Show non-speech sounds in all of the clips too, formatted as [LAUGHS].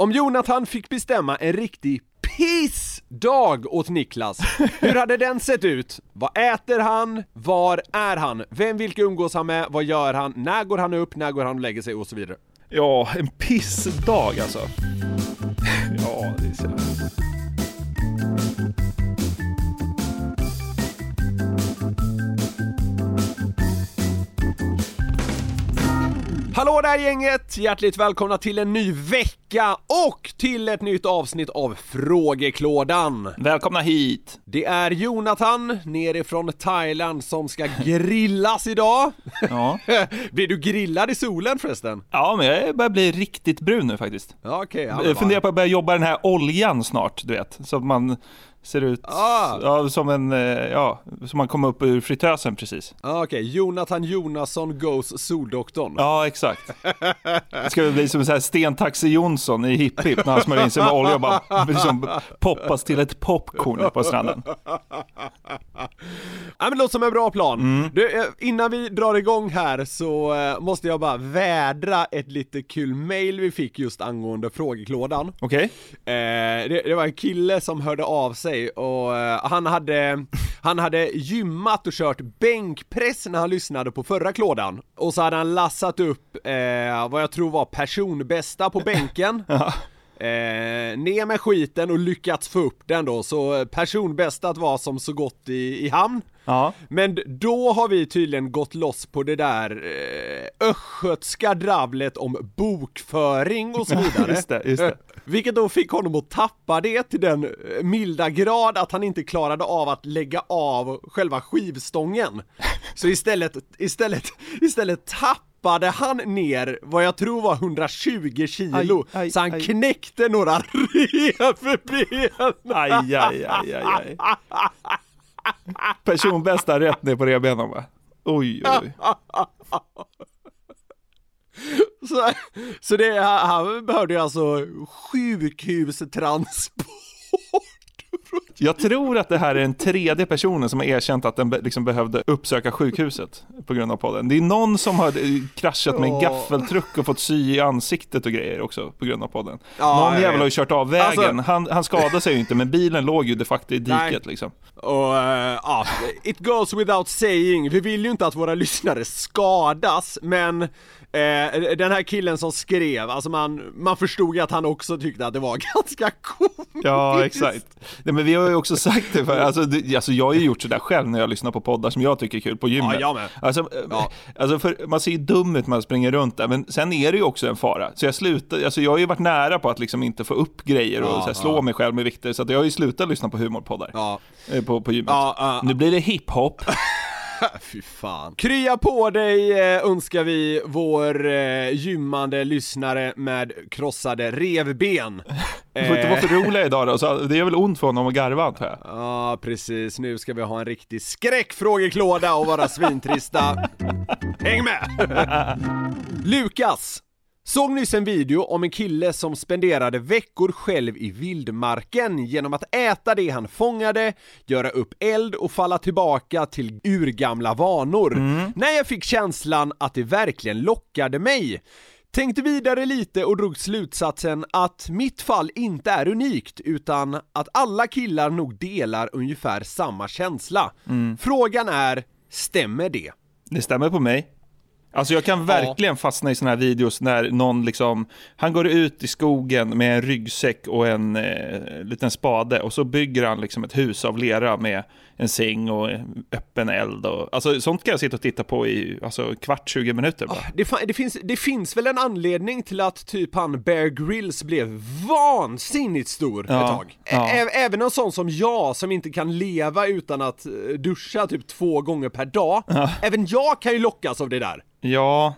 Om Jonathan fick bestämma en riktig pissdag åt Niklas, hur hade den sett ut? Vad äter han? Var är han? Vem, vilka umgås han med? Vad gör han? När går han upp? När går han och lägger sig? Och så vidare. Ja, en pissdag alltså. Ja, det är så Hallå där gänget! Hjärtligt välkomna till en ny vecka och till ett nytt avsnitt av Frågeklådan. Välkomna hit! Det är Jonathan nerifrån Thailand som ska grillas idag. Ja, [LAUGHS] Blir du grillad i solen förresten? ja men jag börjar bli riktigt brun nu faktiskt. Ja, okej. ja, men Jag funderar på att börja jobba den här oljan snart, du vet. Så att man ser ut Ah. ja, som en, eh, ja, som man kommer upp ur fritösen precis. Ja, okej. Jonathan Jonasson goes Soldoktorn. Ja, exakt. Det ska väl bli som så här Sten-Taxi Jonsson i Hipp Hipp när han smörjer in sig med olja och bara liksom poppas till ett popcorn på stranden. [LAUGHS] Ja men det låter som en bra plan. Mm. Du, eh, innan vi drar igång här så eh, måste jag bara vädra ett lite kul mail vi fick just angående frågeklådan. Okej? Eh, det, det var en kille som hörde av sig och eh, han hade, han hade gymmat och kört bänkpress när han lyssnade på förra klådan. Och så hade han lassat upp eh, vad jag tror var personbästa på bänken. [LAUGHS] Eh, ner med skiten och lyckats få upp den då, så personbästat var som så gott i, i hamn. Ja. Men då har vi tydligen gått loss på det där eh, östgötska dravlet om bokföring och så [LAUGHS] vidare. just det, just det. Vilket då fick honom att tappa det till den eh, milda grad att han inte klarade av att lägga av själva skivstången. Så istället, istället, istället tappade han ner vad jag tror var 120 kilo, Aj, aj, så han aj. knäckte några [LAUGHS] revben. Aj, aj, aj, aj, aj. Personbästa rätt ner på revbenen va? Oj, oj. Så, så det, han behövde ju alltså sjukhustransport. Jag tror att det här är den tredje personen som har erkänt att den liksom behövde uppsöka sjukhuset på grund av podden. Det är någon som har eh, kraschat med en gaffeltruck och fått sy i ansiktet och grejer också på grund av podden. Ja, någon jävel har ju kört av vägen. Alltså- han, han skadade sig ju inte, men bilen låg ju de facto i diket Nej. liksom. Och eh, ja, it goes without saying, vi vill ju inte att våra lyssnare skadas, men eh, den här killen som skrev, alltså man, man förstod ju att han också tyckte att det var [LAUGHS] ganska komiskt. Ja, exakt. Nej, men vi har ju också sagt det för, alltså, det, alltså jag har ju gjort sådär själv när jag lyssnar på poddar som jag tycker är kul på gymmet. Ja, jag med. Alltså, eh, Ja. alltså för, man ser ju dum ut när man springer runt där, men sen är det ju också en fara. Så jag slutar, alltså jag har ju varit nära på att liksom inte få upp grejer och Ja, här, slå ja. mig själv med vikter, så jag har ju slutat lyssna på humorpoddar Ja, eh, på, på gymmet. Ja, ja. Nu blir det hiphop. [LAUGHS] [LAUGHS] fy fan. Krya på dig eh, önskar vi vår eh, gymmande lyssnare med krossade revben. [LAUGHS] Du får inte vara för roliga idag då, så det är väl ont för honom att garva antar jag. Ja, precis. Nu ska vi ha en riktig skräckfrågeklåda och vara svintrista. [LAUGHS] Häng med! Lukas! Såg nyss en video om en kille som spenderade veckor själv i vildmarken genom att äta det han fångade, göra upp eld och falla tillbaka till urgamla vanor. När jag fick känslan att det verkligen lockade mig. Tänkte vidare lite och drog slutsatsen att mitt fall inte är unikt utan att alla killar nog delar ungefär samma känsla. Frågan är, stämmer det? Det stämmer på mig. Alltså jag kan verkligen fastna i såna här videos när någon liksom, han går ut i skogen med en ryggsäck och en eh, liten spade och så bygger han liksom ett hus av lera med en säng och en öppen eld och, alltså sånt kan jag sitta och titta på i, alltså kvart, 20 minuter bara. Det, fa- det, finns, det finns väl en anledning till att typ han Bear Grylls blev vansinnigt stor Ja, ett tag. ja. Ä- även en sån som jag som inte kan leva utan att eh, duscha typ två gånger per dag. Även jag kan ju lockas av det där. Ja.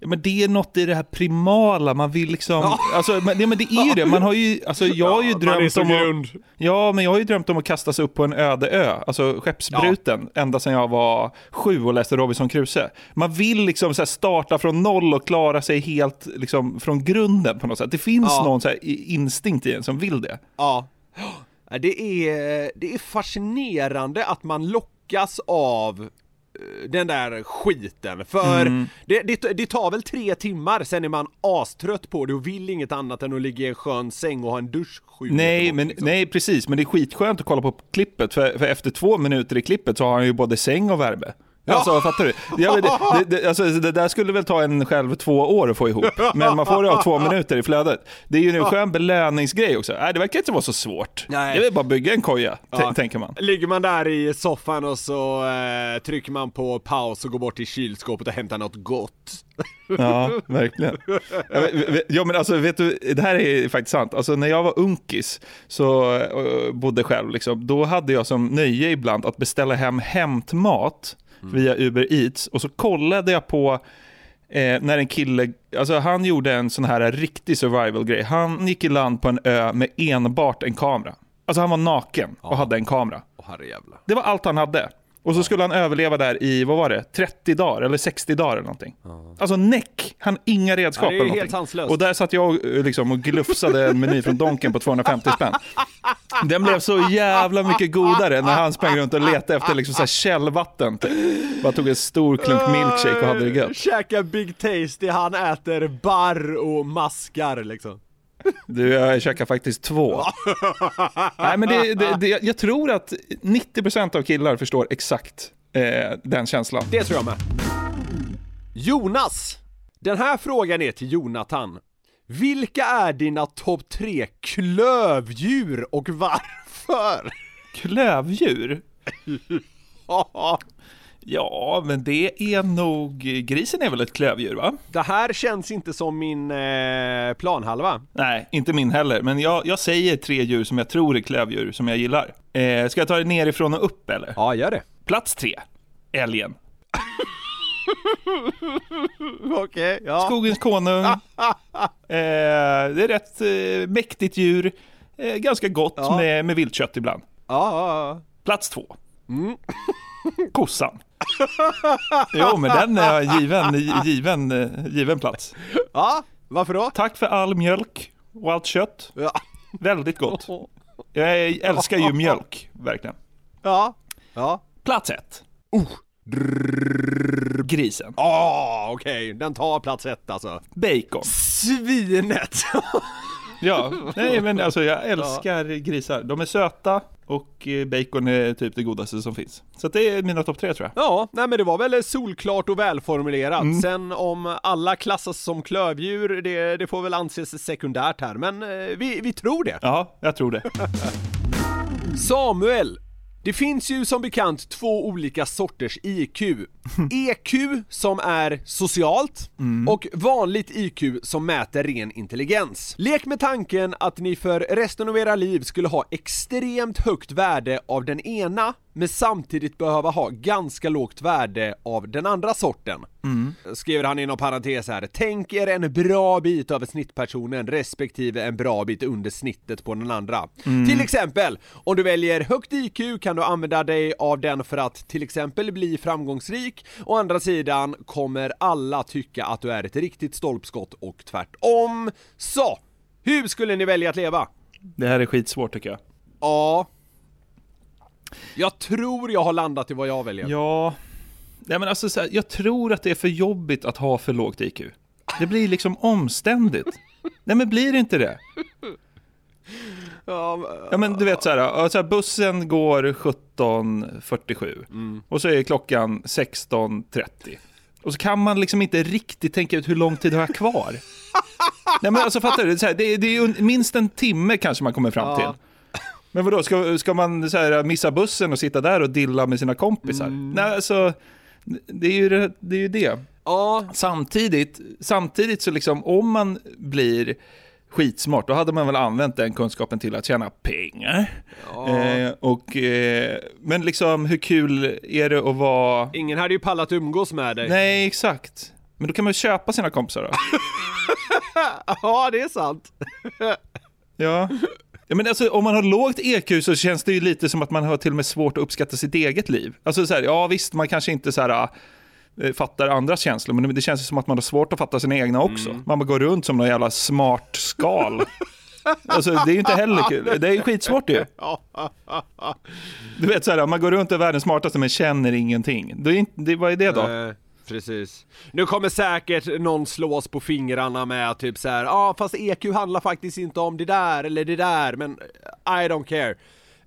Ja, men det är något i det här primala, man vill liksom, Ja. alltså, men, ja, men det är ju det, man har ju, alltså jag har ju Ja, drömt om att, grund. Ja, men jag har ju drömt om att kasta sig upp på en öde ö, alltså skeppsbruten, ända sedan jag var sju och läste Robinson Crusoe. Man vill liksom så här starta från noll och klara sig helt liksom från grunden på något sätt. Det finns Ja. någon så här instinkt i en som vill det. Ja. Ja, Det är, det är fascinerande att man lockas av den där skiten. För Mm. det, det, det tar väl tre timmar, sen är man astrött på det och vill inget annat än att ligga i en skön säng och ha en dusch sju Nej, men, liksom. nej, precis. Men det är skitskönt att kolla på klippet, för, för efter två minuter i klippet så har han ju både säng och värme. Alltså, fattar du? Ja, det, det, det, alltså, det där skulle väl ta en själv två år att få ihop, men man får det av två minuter i flödet. Det är ju en skön belöningsgrej också. Nej, det verkar inte vara så svårt. Nej. Det är väl bara att bygga en koja, Ja. tänker man. Ligger man där i soffan och så eh, trycker man på paus och går bort till kylskåpet och hämtar något gott. [LAUGHS] Ja, verkligen. Ja, men- Ja, men alltså, vet du, det här är faktiskt sant. Alltså, när jag var unkis, så eh, bodde själv, liksom, då hade jag som nöje ibland att beställa hem hämtmat via Uber Eats och så kollade jag på eh, när en kille, alltså han gjorde en sån här riktig survival-grej. Han gick i land på en ö med enbart en kamera. Alltså han var naken och hade en kamera. Herrejävlar. Det var allt han hade. Och så skulle han överleva där i, vad var det, 30 dagar eller 60 dagar eller någonting. Alltså näck, han inga redskap Ja, det är eller helt sanslöst. Och där satt jag eh, liksom och glufsade en meny från Donken på 250 spänn. Den blev så jävla mycket godare när han sprang runt och letade efter liksom så här källvatten. Typ. Bara tog en stor klunk milkshake och hade det gött. Käkar Big Tasty, han äter barr och maskar liksom. Du, jag käkade faktiskt två. [LAUGHS] Nej, men det, det, det, jag tror att 90% av killar förstår exakt eh, den känslan. Det tror jag med. Jonas! Den här frågan är till Jonathan. Vilka är dina topp tre klövdjur och varför? Klövdjur? [LAUGHS] Ja, men det är nog... Grisen är väl ett klövdjur, va? Det här känns inte som min eh, planhalva. Nej, inte min heller. Men jag, jag säger tre djur som jag tror är klövdjur, som jag gillar. Eh, ska jag ta det nerifrån och upp, eller? Ja, gör det. Plats tre. Älgen. [LAUGHS] Okej, ja. Skogens konung. [LAUGHS] Eh, det är rätt eh, mäktigt djur. Eh, ganska gott Ja. med, med viltkött ibland. Ja, ja, Plats två. [LAUGHS] Kossan. Jo, men den är given, given, given plats. ja. Varför då? Tack för all mjölk och allt kött. Ja. Väldigt gott. Jag älskar ju mjölk, verkligen. Ja. Ja. Plats ett. Grisen. Ah, okej, den tar plats ett alltså. Bacon. Svinet! [LAUGHS] Ja, [LAUGHS] nej men alltså jag älskar grisar. De är söta och eh, bacon är typ det godaste som finns. Så det är mina topp tre tror jag. ja, nej men det var väl solklart och välformulerat. Sen om alla klassas som klövdjur, det, det får väl anses sekundärt här, men eh, vi, vi tror det. Ja, jag tror det. [LAUGHS] Samuel! Det finns ju som bekant två olika sorters IQ. [LAUGHS] EQ som är socialt och vanligt IQ som mäter ren intelligens. Lek med tanken att ni för resten av era liv skulle ha extremt högt värde av den ena men samtidigt behöva ha ganska lågt värde av den andra sorten. Skriver han inom parentes här, tänk er en bra bit över snittpersonen respektive en bra bit under snittet på den andra. Till exempel, om du väljer högt IQ kan du använda dig av den för att till exempel bli framgångsrik, å andra sidan kommer alla tycka att du är ett riktigt stolpskott och tvärtom. Så, hur skulle ni välja att leva? Det här är skitsvårt tycker jag. Ja. Jag tror jag har landat i vad jag väljer. Ja, nej men alltså så här, jag tror att det är för jobbigt att ha för lågt IQ. Det blir liksom omständigt. Nej men blir det inte det? Ja, men- du vet så här, så här bussen går 17.47 och så är klockan 16.30. Och så kan man liksom inte riktigt tänka ut hur lång tid har jag kvar. Nej men alltså fattar du, det är, så här, det, är, det är minst en timme kanske man kommer fram Ja. Men vadå, ska, ska man så här, missa bussen och sitta där och dilla med sina kompisar? Nej alltså, det är ju det. det, är ju det. ja, Samtidigt, samtidigt så liksom om man blir skitsmart, då hade man väl använt den kunskapen till att tjäna pengar. Eh, och, eh, men liksom hur kul är det att vara... ingen hade ju pallat umgås med dig. Nej, exakt. Men då kan man ju köpa sina kompisar då. [LAUGHS] Ja, det är sant. Ja. Ja men alltså, om man har lågt EQ så känns det ju lite som att man har till och med svårt att uppskatta sitt eget liv. Alltså så här, ja visst, man kanske inte så här, eh, fattar andras känslor, men det känns som att man har svårt att fatta sina egna också. Man bara går runt som någon jävla smart skal. Alltså det är ju inte heller kul. Det är ju skitsvårt ju. Du vet så här, man går runt och är världens smartaste men känner ingenting. Det är inte, det, vad är det då? Precis. Nu kommer säkert någon slås på fingrarna med typ så här, ja ah, fast EQ handlar faktiskt inte om det där eller det där, men eh, I don't care.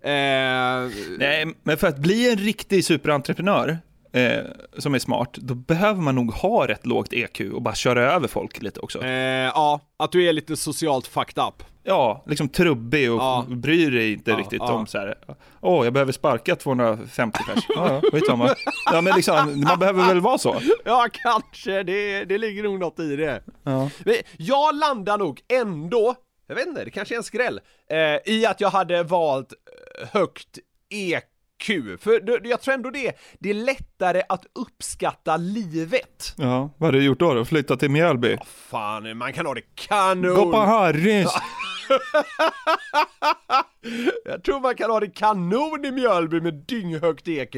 Eh, Nej, men för att bli en riktig superentreprenör eh, som är smart, då behöver man nog ha rätt lågt EQ och bara köra över folk lite också. eh, ja, att du är lite socialt fucked up. Ja, liksom trubbig och Ja. bryr dig inte Ja, riktigt ja. om så här. Åh, jag behöver sparka 250 pers. Ja, ja, skitsamma. Ja, men liksom, man behöver väl vara så. Ja, kanske, det, det ligger nog något i det. Ja. Men jag landar nog ändå, jag vet inte, det kanske är en skräll, eh, i att jag hade valt eh, högt EQ. För det- jag tror ändå det, det är lättare att uppskatta livet. ja, vad har du gjort då? då? Flyttat till Mjölby? Fan, man kan ha det kanon! Gå på Harrys! [LAUGHS] Jag tror man kan ha det kanon i Mjölby med dynghögt EQ.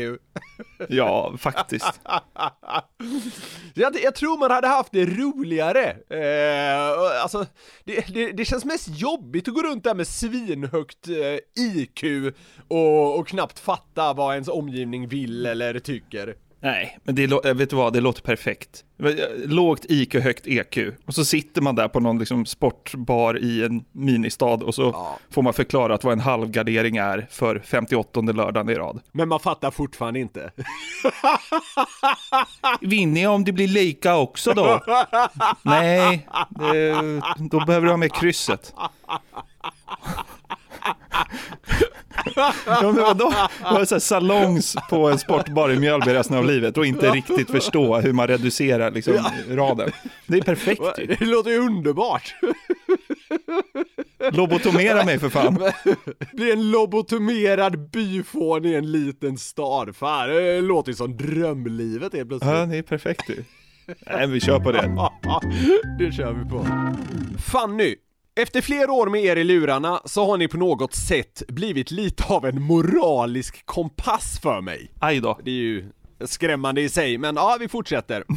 Ja, faktiskt. [LAUGHS] Jag, jag tror man hade haft det roligare. Eh, alltså, det, det, det känns mest jobbigt att gå runt där med svinhögt eh, IQ och, och knappt fatta vad ens omgivning vill eller tycker. Nej, men det, lå- vet du vad, det låter perfekt. Lågt IQ, högt EQ. Och så sitter man där på någon liksom sportbar i en ministad och så Ja. får man förklara vad en halvgardering är för 58 lördagen i rad. Men man fattar fortfarande inte. [LAUGHS] Vinner jag om det blir lika också då? Nej, det, då behöver du ha med krysset. [LAUGHS] Ja, men vadå? Vara så här salongs på en sportbar i Mjölby resten av livet och inte riktigt förstå hur man reducerar liksom, raden. Det är perfekt ju. Det låter ju underbart. Lobotomera mig för fan. Bli en lobotomerad byfån i en liten stad. Fan, det låter ju som drömlivet helt plötsligt. Ja, det är perfekt ju. Nej, vi kör på det. [LAUGHS] det kör vi på. Fanny, efter flera år med er i lurarna så har ni på något sätt blivit lite av en moralisk kompass för mig. Aj då. Det är ju skrämmande i sig, men ja, vi fortsätter. [LAUGHS]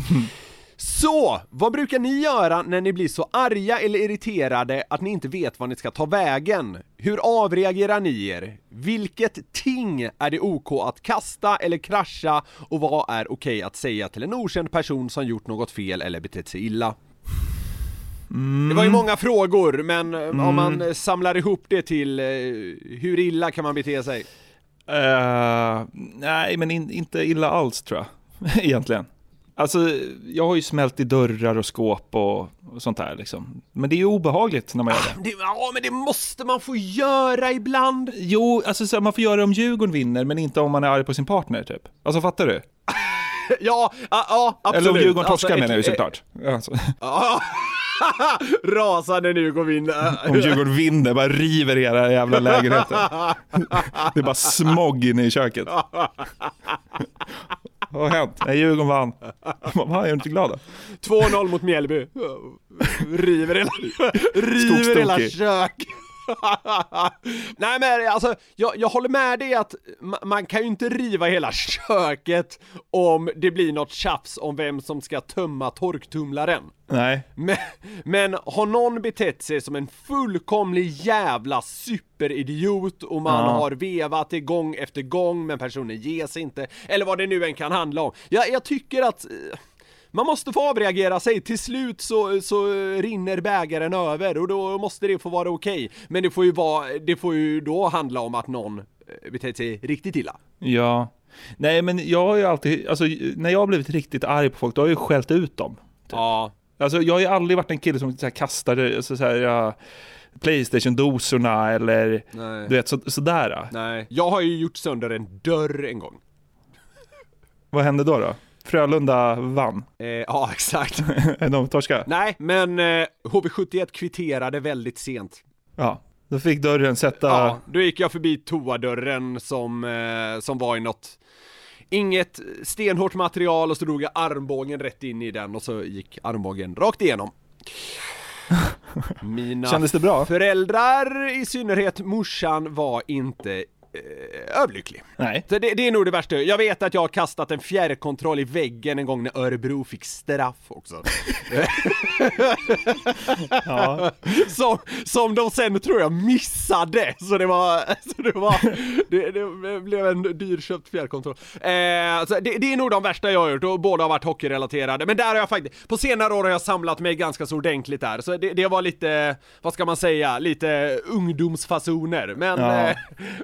Så, vad brukar ni göra när ni blir så arga eller irriterade att ni inte vet var ni ska ta vägen? Hur avreagerar ni er? Vilket ting är det OK att kasta eller krascha och vad är okej att säga till en okänd person som gjort något fel eller betett sig illa? Det var ju många frågor, men eh, om man eh, samlar ihop det till eh, hur illa kan man bete sig? Eh, nej, men in, inte illa alls tror jag, [LAUGHS] egentligen. Alltså, jag har ju smält i dörrar och skåp och, och sånt där liksom. Men det är ju obehagligt när man gör det. Det, ja, men det måste man få göra ibland! Jo, alltså så man får göra det om Djurgården vinner, men inte om man är arg på sin partner typ. Alltså fattar du? [LAUGHS] Ja, ja, ja absolut. Eller om Djurgården torskar Alltså, menar jag ju såklart. [LAUGHS] Alltså, [LAUGHS] Rasande nu går vi in. om Djurgården vinner, bara river era jävla lägenheter. [LAUGHS] Det är bara smog inne i köket. Vad har hänt? Nej, Djurgården vann. Vad är du inte glad då? 2-0 mot Mjällby. River hela, river hela kök. [LAUGHS] Nej men alltså, jag, jag håller med dig att ma- man kan ju inte riva hela köket om det blir något tjafs om vem som ska tömma torktumlaren. Nej. Men, men har någon betett sig som en fullkomlig jävla superidiot och man Ja. har vevat det gång efter gång men personen ger sig inte, eller vad det nu än kan handla om. Jag, jag tycker att eh, man måste få avreagera sig, till slut så, så rinner bägaren över och då måste det få vara okej. Men det får ju vara, det får ju då handla om att någon eh, betett sig riktigt illa. Ja. Nej, men jag har ju alltid, alltså när jag har blivit riktigt arg på folk, då har jag ju skällt ut dem. Ja. Alltså jag har ju aldrig varit en kille som så här, kastade alltså, så här, ja, Playstation-dosorna eller Nej. du vet så, sådär. Nej. Jag har ju gjort sönder en dörr en gång. Vad hände då då? Frölunda vann. Eh, ja, [LAUGHS] exakt. [LAUGHS] De torskade. Nej, men eh, HV71 kvitterade väldigt sent. Ja. Då fick dörren sätta... Ja, då gick jag förbi toadörren som, eh, som var i något Inget stenhårt material och så drog jag armbågen rätt in i den och så gick armbågen rakt igenom. [LAUGHS] Mina Kändes det bra? föräldrar, i synnerhet morsan, var inte överlycklig. Nej. Så det, det är nog det värsta. Jag vet att jag har kastat en fjärrkontroll i väggen en gång när Örebro fick straff också. [LAUGHS] Ja. som, som de sen tror jag missade, så det var, [LAUGHS] så det var, det, det blev en dyrköpt fjärrkontroll. Eh, så det, det är nog de värsta jag har gjort och båda har varit hockeyrelaterade, men där har jag faktiskt, på senare år har jag samlat mig ganska så ordentligt där, så det, det var lite, vad ska man säga, lite ungdomsfasoner, men, Ja. eh,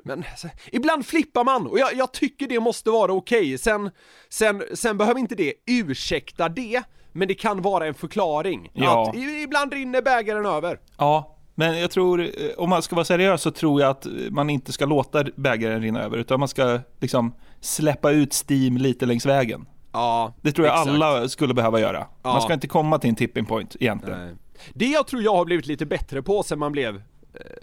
men ibland flippar man och jag, jag tycker det måste vara okej, sen, sen, sen behöver inte det ursäkta det, men det kan vara en förklaring. Ja. Att ibland rinner bägaren över. Ja, men jag tror, eh, om man ska vara seriös så tror jag att man inte ska låta bägaren rinna över, utan man ska liksom släppa ut Steam lite längs vägen. Ja, Det tror jag exakt. alla skulle behöva göra. Ja. Man ska inte komma till en tipping point egentligen. Nej. Det jag tror jag har blivit lite bättre på sen man blev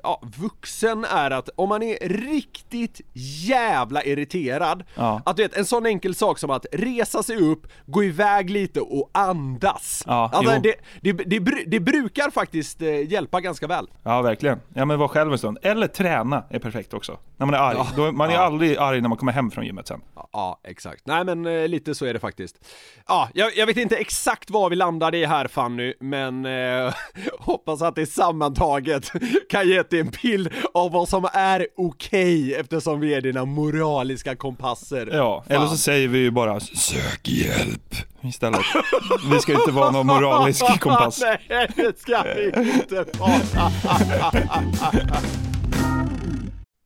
Ja, vuxen är att om man är riktigt jävla irriterad, Ja. att du vet, en sån enkel sak som att resa sig upp, gå iväg lite och andas. Ja, alltså, det, det, det, det brukar faktiskt eh, hjälpa ganska väl. Ja, verkligen. Ja, men var själv en stund. Eller träna är perfekt också. När man är arg. Ja. Då, man är Ja. aldrig arg när man kommer hem från gymmet sen. Ja, exakt. Nej men eh, lite så är det faktiskt. Ja, jag, jag vet inte exakt var vi landade i här Fanny, men eh, [LAUGHS] hoppas att det sammantaget kan ge dig en bild av vad som är okej eftersom vi är dina moraliska kompasser. Ja, Fan. eller så säger vi ju bara sök hjälp istället. Vi ska inte vara någon moralisk [LAUGHS] kompass. Nej, det ska vi inte vara. [LAUGHS]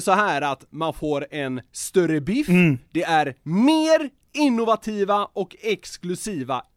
så här att man får en större biff, det är mer innovativa och exklusiva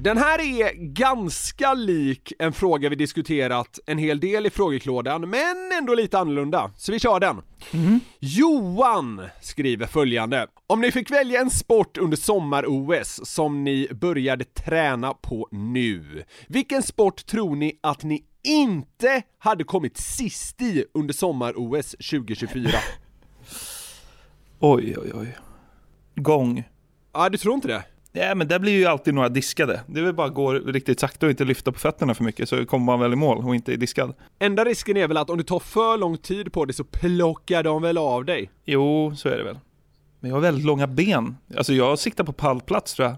Den här är ganska lik en fråga vi diskuterat en hel del i frågeklådan, men ändå lite annorlunda. Så vi kör den. Johan skriver följande. Om ni fick välja en sport under sommar-OS som ni började träna på nu, vilken sport tror ni att ni inte hade kommit sist i under sommar-OS 2024? [LAUGHS] Oj, oj, oj. Gång. Ja, du tror inte det? Ja, men där blir ju alltid några diskade. Det är väl bara att gå riktigt sakta och inte lyfta på fötterna för mycket så kommer man väl i mål och inte är diskad. Enda risken är väl att om du tar för lång tid på det så plockar de väl av dig. Jo, så är det väl. Men jag har väldigt långa ben. Alltså jag siktar på pallplats tror jag.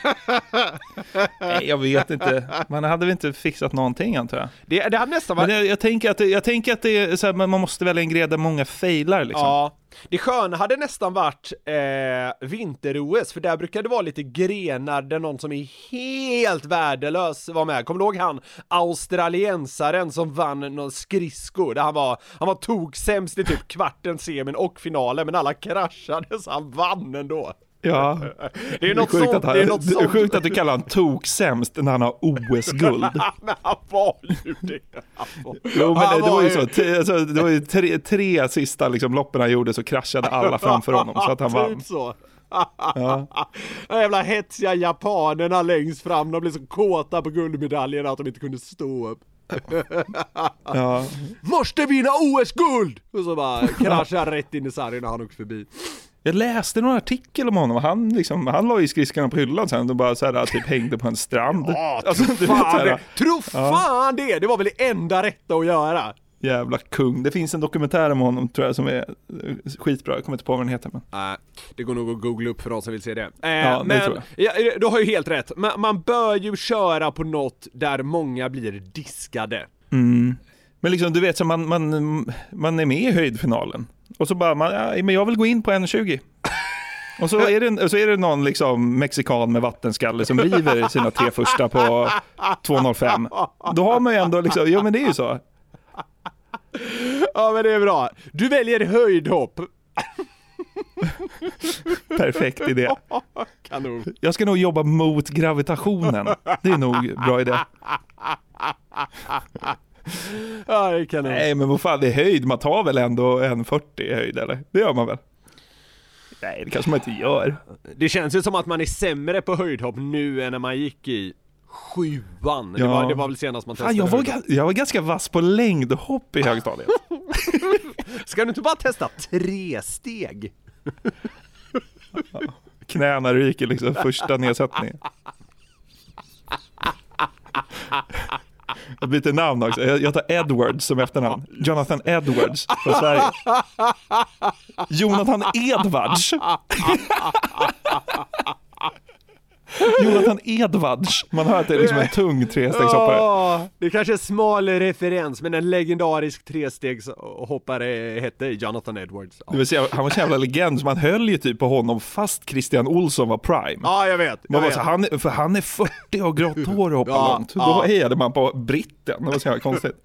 [LAUGHS] Nej, jag vet inte. Man hade väl inte fixat någonting antar jag. Det, det hade nästan varit... Men jag, jag, tänker att det, jag tänker att det är så här, man måste välja en grej där många failar liksom. Ja, det sköna hade nästan varit eh, vinter-OS, för där brukar det vara lite grenar där någon som är helt värdelös var med. Kommer du ihåg han australiensaren som vann någon skridsko? Där han var, han var tog sämst i typ kvarten, semin och finalen, men alla kraschade så han vann ändå. Ja, Det är något sjukt sånt. att, han, det är något det är sjukt att du kallar han tok-sämst när han har OS-guld. [LAUGHS] Men han var ju det. Var- Jo men det, det var ju så, T- alltså, det var ju tre, tre sista liksom, loppen han gjorde så kraschade alla framför honom så att han vann. Typ så. Ja. De jävla hetsiga japanerna längst fram, de blev så kåta på guldmedaljerna att de inte kunde stå upp. Ja. Måste vinna OS-guld! Och så bara [LAUGHS] kraschar rätt in i sargen när han åker förbi. Jag läste någon artikel om honom, han, liksom, han la ju skridskorna på hyllan sen och bara så här, typ hängde på en strand. Ja, [LAUGHS] Alltså, tro fan det! Tro fan det! Det var väl det enda rätta att göra? Jävla kung. Det finns en dokumentär om honom tror jag som är eh, skitbra, jag kommer inte på vad den heter men. Nej, det går nog att googla upp för de som vill se det. Eh, det men, tror ja, du har ju helt rätt. Man, man bör ju köra på något där många blir diskade. Men liksom du vet så man, man, man är med i höjdfinalen och så bara, man, ja, men jag vill gå in på 1,20. Och så är, det, så är det någon liksom mexikan med vattenskalle som river sina tre första på 2,05. Då har man ju ändå liksom, ja men det är ju så. Ja men det är bra. Du väljer höjdhopp. Perfekt idé. Kanon. Jag ska nog jobba mot gravitationen. Det är nog bra idé. Ja det. Nej men vad fan, det är höjd. Man tar väl ändå 1,40 i höjd eller? Det gör man väl? Nej, det kanske man inte gör. Det känns ju som att man är sämre på höjdhopp nu än när man gick i sjuan. Det, Ja. var, det var väl senast man Fan, testade jag, var, höjdhopp. jag var ganska vass på längdhopp i högstadiet. [LAUGHS] Ska du inte bara testa tre steg? [LAUGHS] Knäna ryker liksom första nedsättningen. [LAUGHS] Jag byter namn också. Jag tar Edwards som efternamn. Jonathan Edwards från Sverige. Jonathan Edwards. [LAUGHS] Jonathan Edwards. Man hör att det är liksom en tung trestegshoppare. Åh, det kanske är smal referens, men en legendarisk trestegshoppare hette Jonathan Edwards. Ja, Det vill säga, han var så jävla legend så man höll ju typ på honom fast Christian Olsson var prime. ja jag vet. Man Jag var vet. så, han, för han är 40 och grått [LAUGHS] hår och hoppar Ja, långt. ja. Då hejade man på britten, det var så jävla konstigt. [LAUGHS]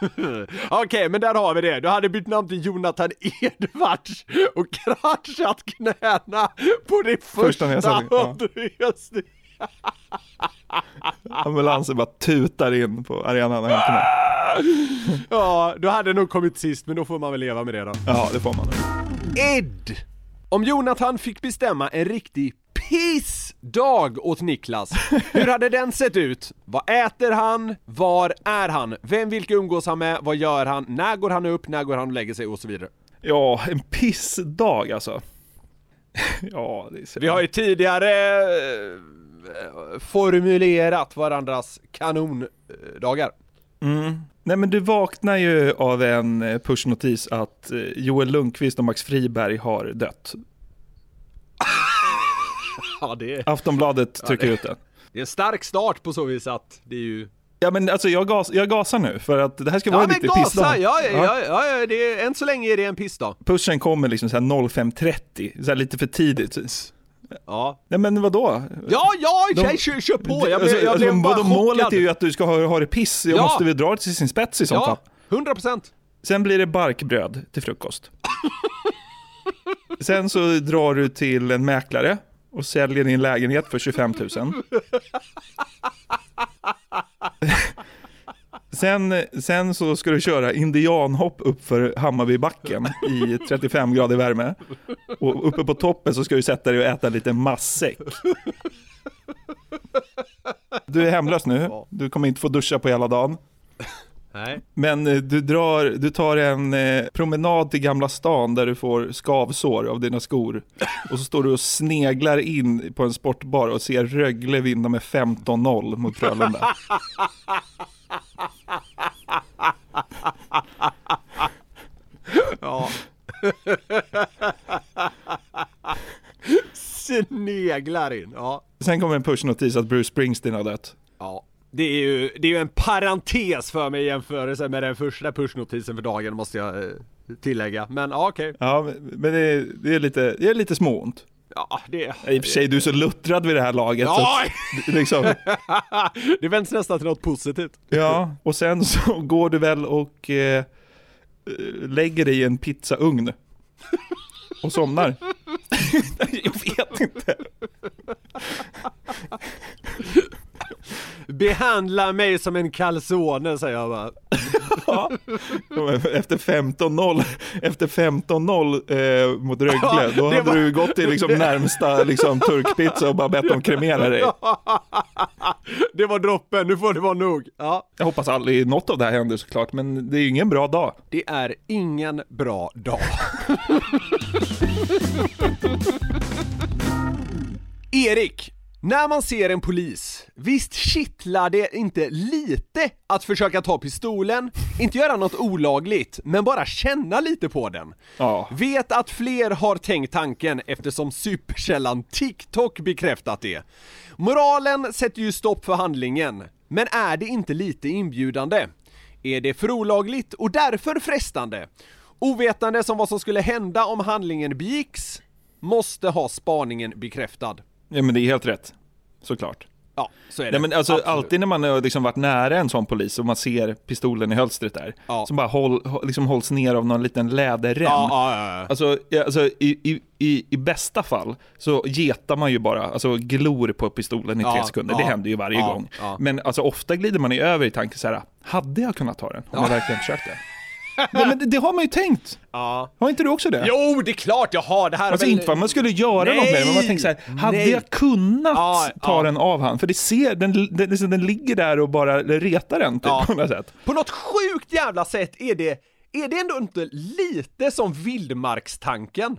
[LAUGHS] Okej, men där har vi det. Du hade bytt namn till Jonathan Edwards och kraschat knäna på det Första första, ja. [LAUGHS] Ambulansen bara tutar in på arenan när han kommer. Ja, du hade nog kommit sist, men då får man väl leva med det då. Ja, det får man. Ed! Om Jonathan fick bestämma en riktig pissdag åt Niklas, hur hade den sett ut? Vad äter han? Var är han? Vem, vilka umgås han med? Vad gör han? När går han upp? När går han och lägger sig? Och så vidare. Ja, en pissdag alltså. [LAUGHS] Ja, det är så... Vi har ju tidigare eh, formulerat varandras kanondagar. Mm. Nej men du vaknar ju av en eh, pushnotis att eh, Joel Lundqvist och Max Friberg har dött. Ja, det är, Aftonbladet trycker det- ut den. det är en stark start på så vis att det är ju... Ja men alltså jag, gas, jag gasar nu för att det här ska vara Ja en men riktig gasa! pissdag. Ja, ja, ja, ja, ja, det är, än så länge är det en pissdag. Pushen kommer liksom så här 05.30, så här lite för tidigt. Ja. Nej men vadå? Ja, ja, De- tjej, kör, kör på! Jag alltså, jag alltså, blev bara målet chockad. är ju att du ska ha, ha det piss, jag Ja. måste väl dra det till sin spets i sånt fall. Ja, 100 procent. Sen blir det barkbröd till frukost. [LAUGHS] Sen så drar du till en mäklare och säljer din lägenhet för 25 000. Sen, sen så ska du köra indianhopp upp för Hammarbybacken i 35 grader värme. Och uppe på toppen så ska du sätta dig och äta lite massäck. Du är hemlös nu, du kommer inte få duscha på hela dagen. Nej. Men eh, du, drar, du tar en eh, promenad till Gamla stan där du får skavsår av dina skor. [LAUGHS] Och så står du och sneglar in på en sportbar och ser Rögle vinna med 15-0 mot Frölunda. Ja. [LAUGHS] Sneglar in, ja. Sen kommer en pushnotis att Bruce Springsteen har dött. Det är ju, det är ju en parentes för mig i jämförelse med den första pushnotisen för dagen måste jag eh, tillägga. Men ja, okej. Ja, men- det är, det är lite, det är lite småont. Ja, det... I och för sig, du är så luttrad vid det här laget. Så Ja! att, liksom, [LAUGHS] det vänds nästan till något positivt. ja, och sen så går du väl och eh, lägger dig i en pizzaugn. Och somnar. [LAUGHS] jag vet inte. [LAUGHS] Behandla mig som en calzone säger jag bara. Ja. Efter 15-0 efter 15-0 eh, mot Rögle, då hade var- du gått till liksom [LAUGHS] närmsta liksom, turkpizza och bara bett dem kremera dig. [LAUGHS] Det var droppen, nu får det vara nog. Ja. Jag hoppas aldrig något av det här händer såklart, men det är ju ingen bra dag. Det är ingen bra dag. [LAUGHS] Erik, när man ser en polis, visst kittlar det inte lite att försöka ta pistolen, inte göra något olagligt, men bara känna lite på den? Ja. Vet att fler har tänkt tanken eftersom superkällan TikTok bekräftat det. Moralen sätter ju stopp för handlingen, men är det inte lite inbjudande? Är det för olagligt och därför frestande? Ovetande som vad som skulle hända om handlingen begicks, måste ha spaningen bekräftad. Ja men det är helt rätt. Såklart. Ja, så är det. Nej, men alltså, Absolut. alltid när man har liksom varit nära en sån polis och man ser pistolen i hölstret där, Ja. som bara håll, hå- liksom hålls ner av någon liten läderrem. Ja, ja, ja. Alltså, alltså i, i, i, bästa fall så getar man ju bara, alltså glor på pistolen i tre sekunder. det händer ju varje gång. Men alltså ofta glider man ju över i tanken så här, hade jag kunnat ta den om jag verkligen försökte? Nej, men det, det har man ju tänkt. ja. Har inte du också det? Jo, det är klart jag har det här. Alltså väl- inte för att man skulle göra Nej! något med det, men man tänker så här, hade Nej. jag kunnat Ja, ta ja. den av han? För det ser, den, den, den, den ligger där och bara retar den typ, Ja. på något sätt. På något sjukt jävla sätt är det, är det ändå inte lite som vildmarkstanken?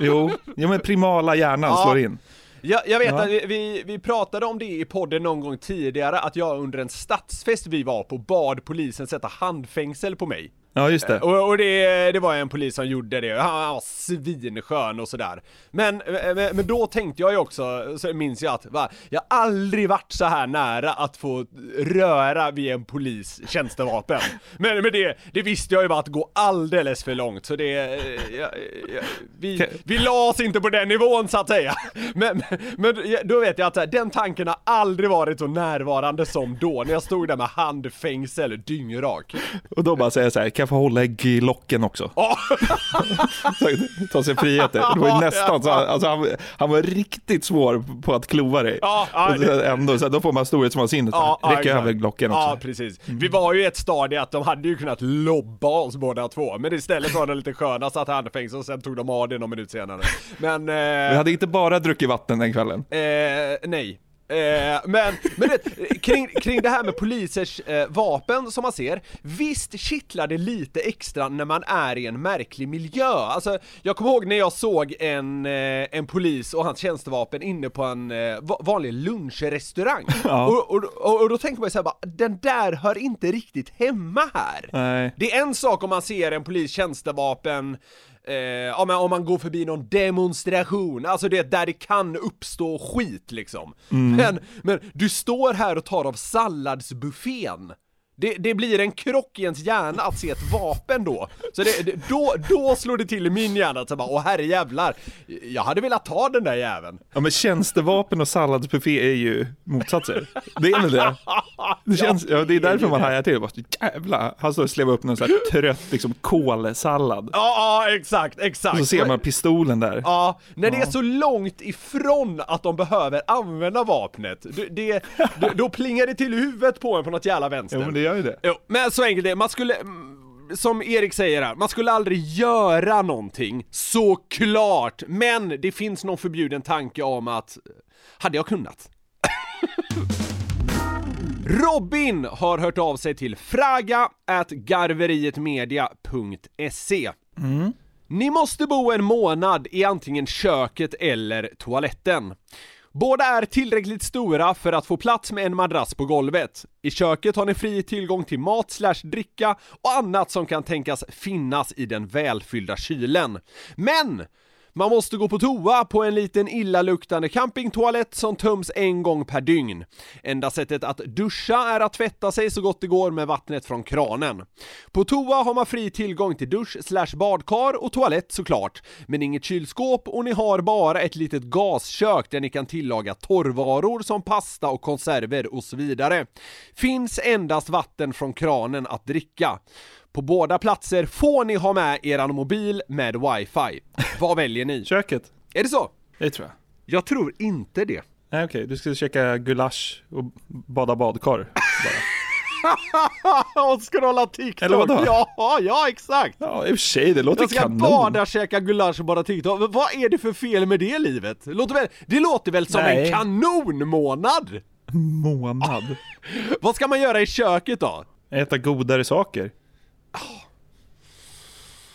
Jo, ja, men primala hjärnan Ja. slår in. Jag, jag vet Ja. att vi, vi pratade om det i podden någon gång tidigare, att jag under en stadsfest vi var på bad polisen sätta handfängsel på mig. Ja, just det. Och, och det, det var en polis som gjorde det, han, han var svinskön och sådär. Men, men, men då tänkte jag ju också, så minns jag att va, jag har aldrig varit så här nära att få röra vid en polis tjänstevapen. [LAUGHS] Men, men det, det visste jag ju var att gå alldeles för långt, så det, eh, ja, ja, vi, vi la oss inte på den nivån så att säga. Men, men då vet jag att den tanken har aldrig varit så närvarande som då, när jag stod där med handfängsel dyngrak. Och då bara säga så här, jag få hålla i glocken också? Så, [LAUGHS] Ta sig friheter. Det var ju nästan så, han- alltså, han, han var riktigt svår på att klova dig. Ja, så ändå, så då får man storhetsvansinnet. Ja, Räcker exakt. över glocken också. Ja, precis. Vi var ju i ett stadie att de hade ju kunnat lobba oss båda två, men istället var det lite sköna, satt handfängsel och sen tog de av det någon minut senare. Men, Vi eh, hade inte bara druckit vatten den kvällen. eh, nej. Eh, men, men det, kring, kring det här med polisers eh, vapen som man ser, visst kittlar det lite extra när man är i en märklig miljö. Alltså, jag kommer ihåg när jag såg en, eh, en polis och hans tjänstevapen inne på en eh, va- vanlig lunchrestaurang. [LAUGHS] Ja. Och, och, och, och då tänker man ju såhär bara, den där hör inte riktigt hemma här. Nej. Det är en sak om man ser en polis tjänstevapen Eh, ja, men om man går förbi någon demonstration, alltså det där det kan uppstå skit liksom. Men, men du står här och tar av salladsbuffén. Det, det blir en krock i ens hjärna att se ett vapen då. Så det, det, då, då slår det till i min hjärna att så bara, åh herre jävlar, jag hade velat ta den där jäveln. Ja men tjänstevapen och salladsbuffé är ju motsatser. Det är väl det? Det, känns, ja, det är därför man hajar till. Bara, Jävlar, han står och slevar upp någon sån här trött liksom kolsallad. Ja, ja exakt, exakt. Och så ser man pistolen där. Ja, när det är så långt ifrån att de behöver använda vapnet, det, då- plingar det till i huvudet på en på något jävla vänster. Ja gör ju det. Jo, men så enkelt är det, man skulle, mm, som Erik säger här, man skulle aldrig göra någonting, såklart, men det finns någon förbjuden tanke om att, hade jag kunnat? [LAUGHS] Robin har hört av sig till fraga at garverietmedia.se Ni måste bo en månad i antingen köket eller toaletten. Båda är tillräckligt stora för att få plats med en madrass på golvet. I köket har ni fri tillgång till mat slash dricka och annat som kan tänkas finnas i den välfyllda kylen. Men! Man måste gå på toa på en liten illaluktande campingtoalett som töms en gång per dygn. Enda sättet att duscha är att tvätta sig så gott det går med vattnet från kranen. På toa har man fri tillgång till dusch slash badkar och toalett såklart, men inget kylskåp och ni har bara ett litet gaskök där ni kan tillaga torrvaror som pasta och konserver och så vidare. Finns endast vatten från kranen att dricka. På båda platser får ni ha med eran mobil med wifi. Vad väljer ni? [LAUGHS] Köket. Är det så? Det tror jag. Jag tror inte det. Nej okej, du ska käka gulasch och bada badkar bara. [LAUGHS] och scrolla TikTok! Eller vadå? Ja, ja exakt! Ja, i och för sig, det låter Jag ska kanon. bada, käka gulasch och bara TikTok. Men Vad är det för fel med det livet? Låter väl, det låter väl som Nej. en kanonmånad? Månad. [LAUGHS] Vad ska man göra i köket då? Äta godare saker.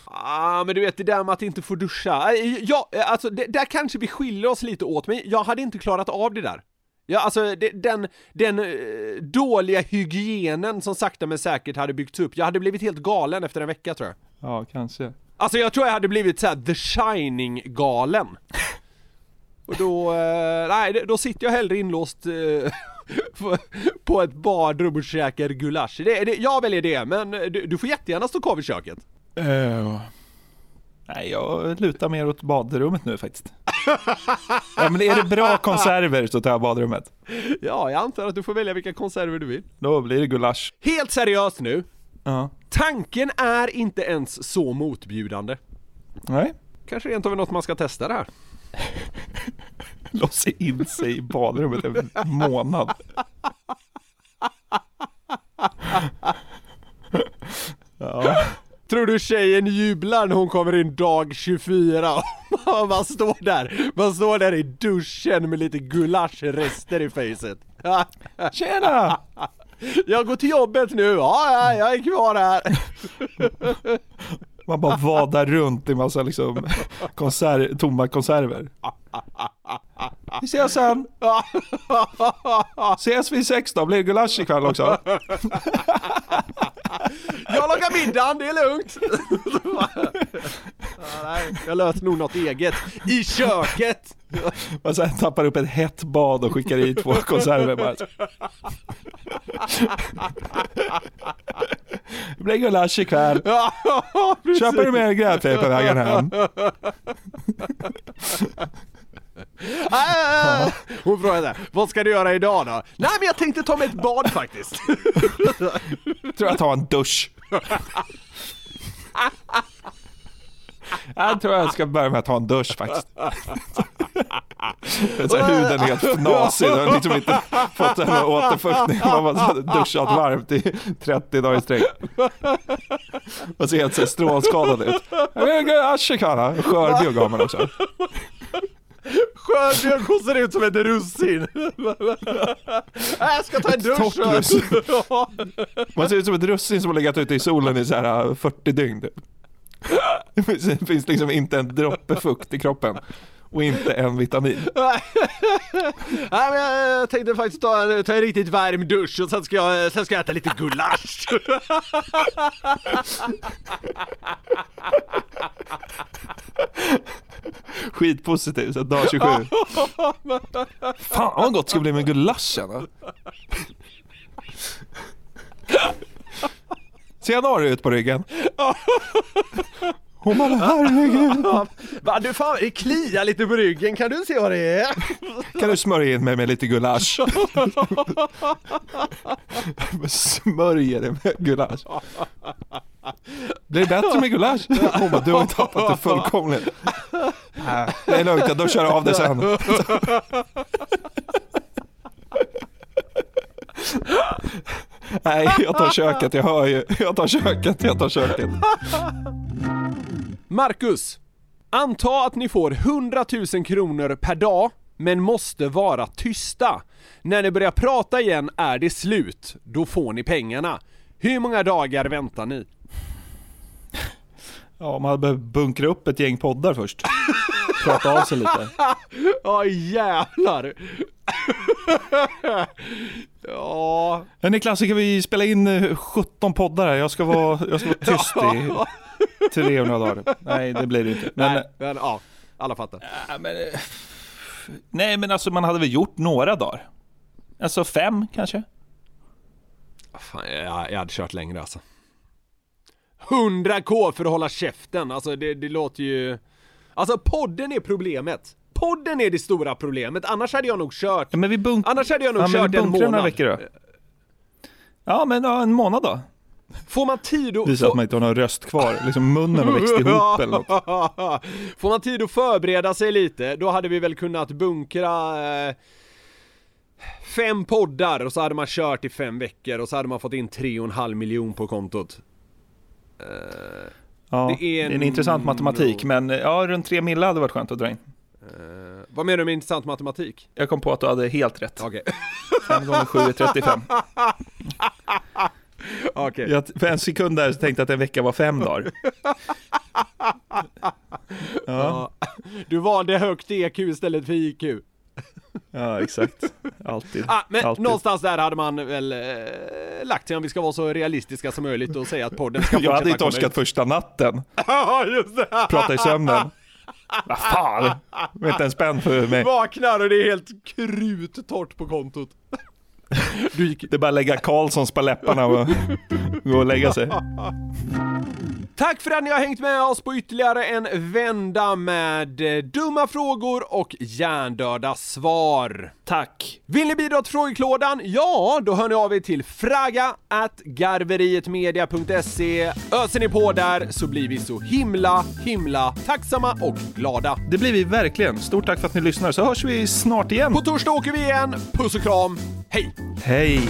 Ah, men du vet det där med att inte få duscha. Eh, Ja, eh, alltså det, där kanske vi skiljer oss lite åt, men jag hade inte klarat av det där. Ja, alltså det, den, den eh, dåliga hygienen som sakta men säkert hade byggts upp, jag hade blivit helt galen efter en vecka tror jag. Ja, kanske. Alltså jag tror jag hade blivit såhär The Shining-galen. [LAUGHS] Och då, eh, nej, då sitter jag hellre inlåst eh, på- ett badrum och käkar gulasch. Det, det, jag väljer det, men du, du får jättegärna stå kvar vid köket. Eh, nej, jag lutar mer åt badrummet nu faktiskt. ja, men är det bra konserver så tar jag badrummet. Ja, jag antar att du får välja vilka konserver du vill. Då blir det gulasch. Helt seriöst nu, Ja. tanken är inte ens så motbjudande. Nej. Kanske rent av är något man ska testa det här. [LAUGHS] Låsa in sig i badrummet en månad. [LAUGHS] Ja. Tror du tjejen jublar när hon kommer in dag 24? man [LAUGHS] står där, man står där i duschen med lite gulaschrester i facet. Tjena! Jag går till jobbet nu, ja, ja jag är kvar här. Man bara vadar runt i massa liksom konser- tomma konserver. Vi ses sen! Ses vid sex då, blir det gulasch ikväll också? Jag lagar middagen, det är lugnt. nej, jag löser nog något eget. I köket. Man sen tappar upp ett hett bad och skickar i två konserver bara. Det blir gulasch ikväll. Köper du mer gräddfil på vägen hem? [LAUGHS] Ah, Hon frågade vad ska du göra idag då? Nej men jag tänkte ta mig ett bad faktiskt. [LAUGHS] Tror jag tar en dusch. Jag tror jag ska börja med att ta en dusch faktiskt. Så här, huden är helt fnasig, den har liksom inte fått den återfuktning. Man har duschat varmt i 30 dagar i sträck. Och ser helt så här strålskadad ut. Jag vill Ashikana, har man också. Skörbjörn ser ut som ett russin. Nej, [LAUGHS] jag ska ta en dusch. [LAUGHS] Man ser ut som ett russin som har legat ute i solen i så här 40 dygn typ. [LAUGHS] Det finns liksom inte en droppe fukt i kroppen. Och inte en vitamin. [LAUGHS] Nej men jag tänkte faktiskt ta en, ta en riktigt varm dusch och sen ska jag, sen ska jag äta lite gulasch. Skitpositiv, så dag 27. Fan vad gott det ska bli med gulaschen. Ser du ut på ryggen? [LAUGHS] Hon bara herregud. [LAUGHS] Va, du fan, det kliar lite på ryggen, kan du se vad det är? Kan du smörja in mig med lite gulasch? Smörjer det med gulasch. Blir det bättre med gulasch? Hon bara, du har tappat det fullkomligt. Nej, det är lugnt, då kör jag av det sen. Nej, jag tar köket, jag hör ju. Jag tar köket, jag tar köket. Marcus, anta att ni får 100 000 kronor per dag, men måste vara tysta. När ni börjar prata igen är det slut, då får ni pengarna. Hur många dagar väntar ni? [LAUGHS] Ja, man behövt bunkra upp ett gäng poddar först. [LAUGHS] Prata av sig lite. Ja jävlar! [LAUGHS] ja... Niklas, ska vi spela in eh, 17 poddar här? Jag ska vara, jag ska vara tyst i 300 dagar. Nej, det blir det inte. Men, Nej, men ja, alla fattar. men, eh, nej, men alltså man hade väl gjort några dagar. Alltså fem kanske? Fan, jag, jag hade kört längre alltså. 100k för att hålla käften, alltså det, det låter ju... Alltså podden är problemet. Podden är det stora problemet, annars hade jag nog kört... Ja, men vi bunk- Annars hade jag nog ja, kört en månad. några veckor då. Ja, men ja, en månad då. Får man tid att... Visar att man inte har någon röst kvar, liksom munnen har växt ihop [LAUGHS] eller något. Får man tid att förbereda sig lite, då hade vi väl kunnat bunkra eh, fem poddar och så hade man kört i fem veckor och så hade man fått in tre och en halv miljon på kontot. Ja, Det är det är en intressant matematik, men eh, ja, runt tre mille hade varit skönt att dra in. Eh, vad menar du med intressant matematik? Jag kom på att du hade helt rätt. Okej. 5 gånger 7 är 35. [LAUGHS] [LAUGHS] Okej. Jag, för en sekund där så tänkte jag att en vecka var fem dagar. [LAUGHS] Ja. Du valde högt EQ istället för IQ. ja exakt. Alltid. Ah, men Alltid. någonstans där hade man väl eh, lagt sig om vi ska vara så realistiska som möjligt och säga att podden ska [LAUGHS] Jag hade ju torskat första natten. Ja, just det! Prata i sömnen. Vad fan, var inte en spänn för mig. Vaknar och det är helt kruttorrt på kontot. Det är bara att lägga Karlssons på läpparna och gå och lägga sig. [LAUGHS] Tack för att ni har hängt med oss på ytterligare en vända med eh, dumma frågor och hjärndöda svar. Tack. Vill ni bidra till frågeklådan? Ja, då hör ni av er till fraga at garverietmedia.se. Öser ni på där så blir vi så himla, himla tacksamma och glada. Det blir vi verkligen. Stort tack för att ni lyssnar så hörs vi snart igen. På torsdag åker vi igen. Puss och kram. Hej! Hej.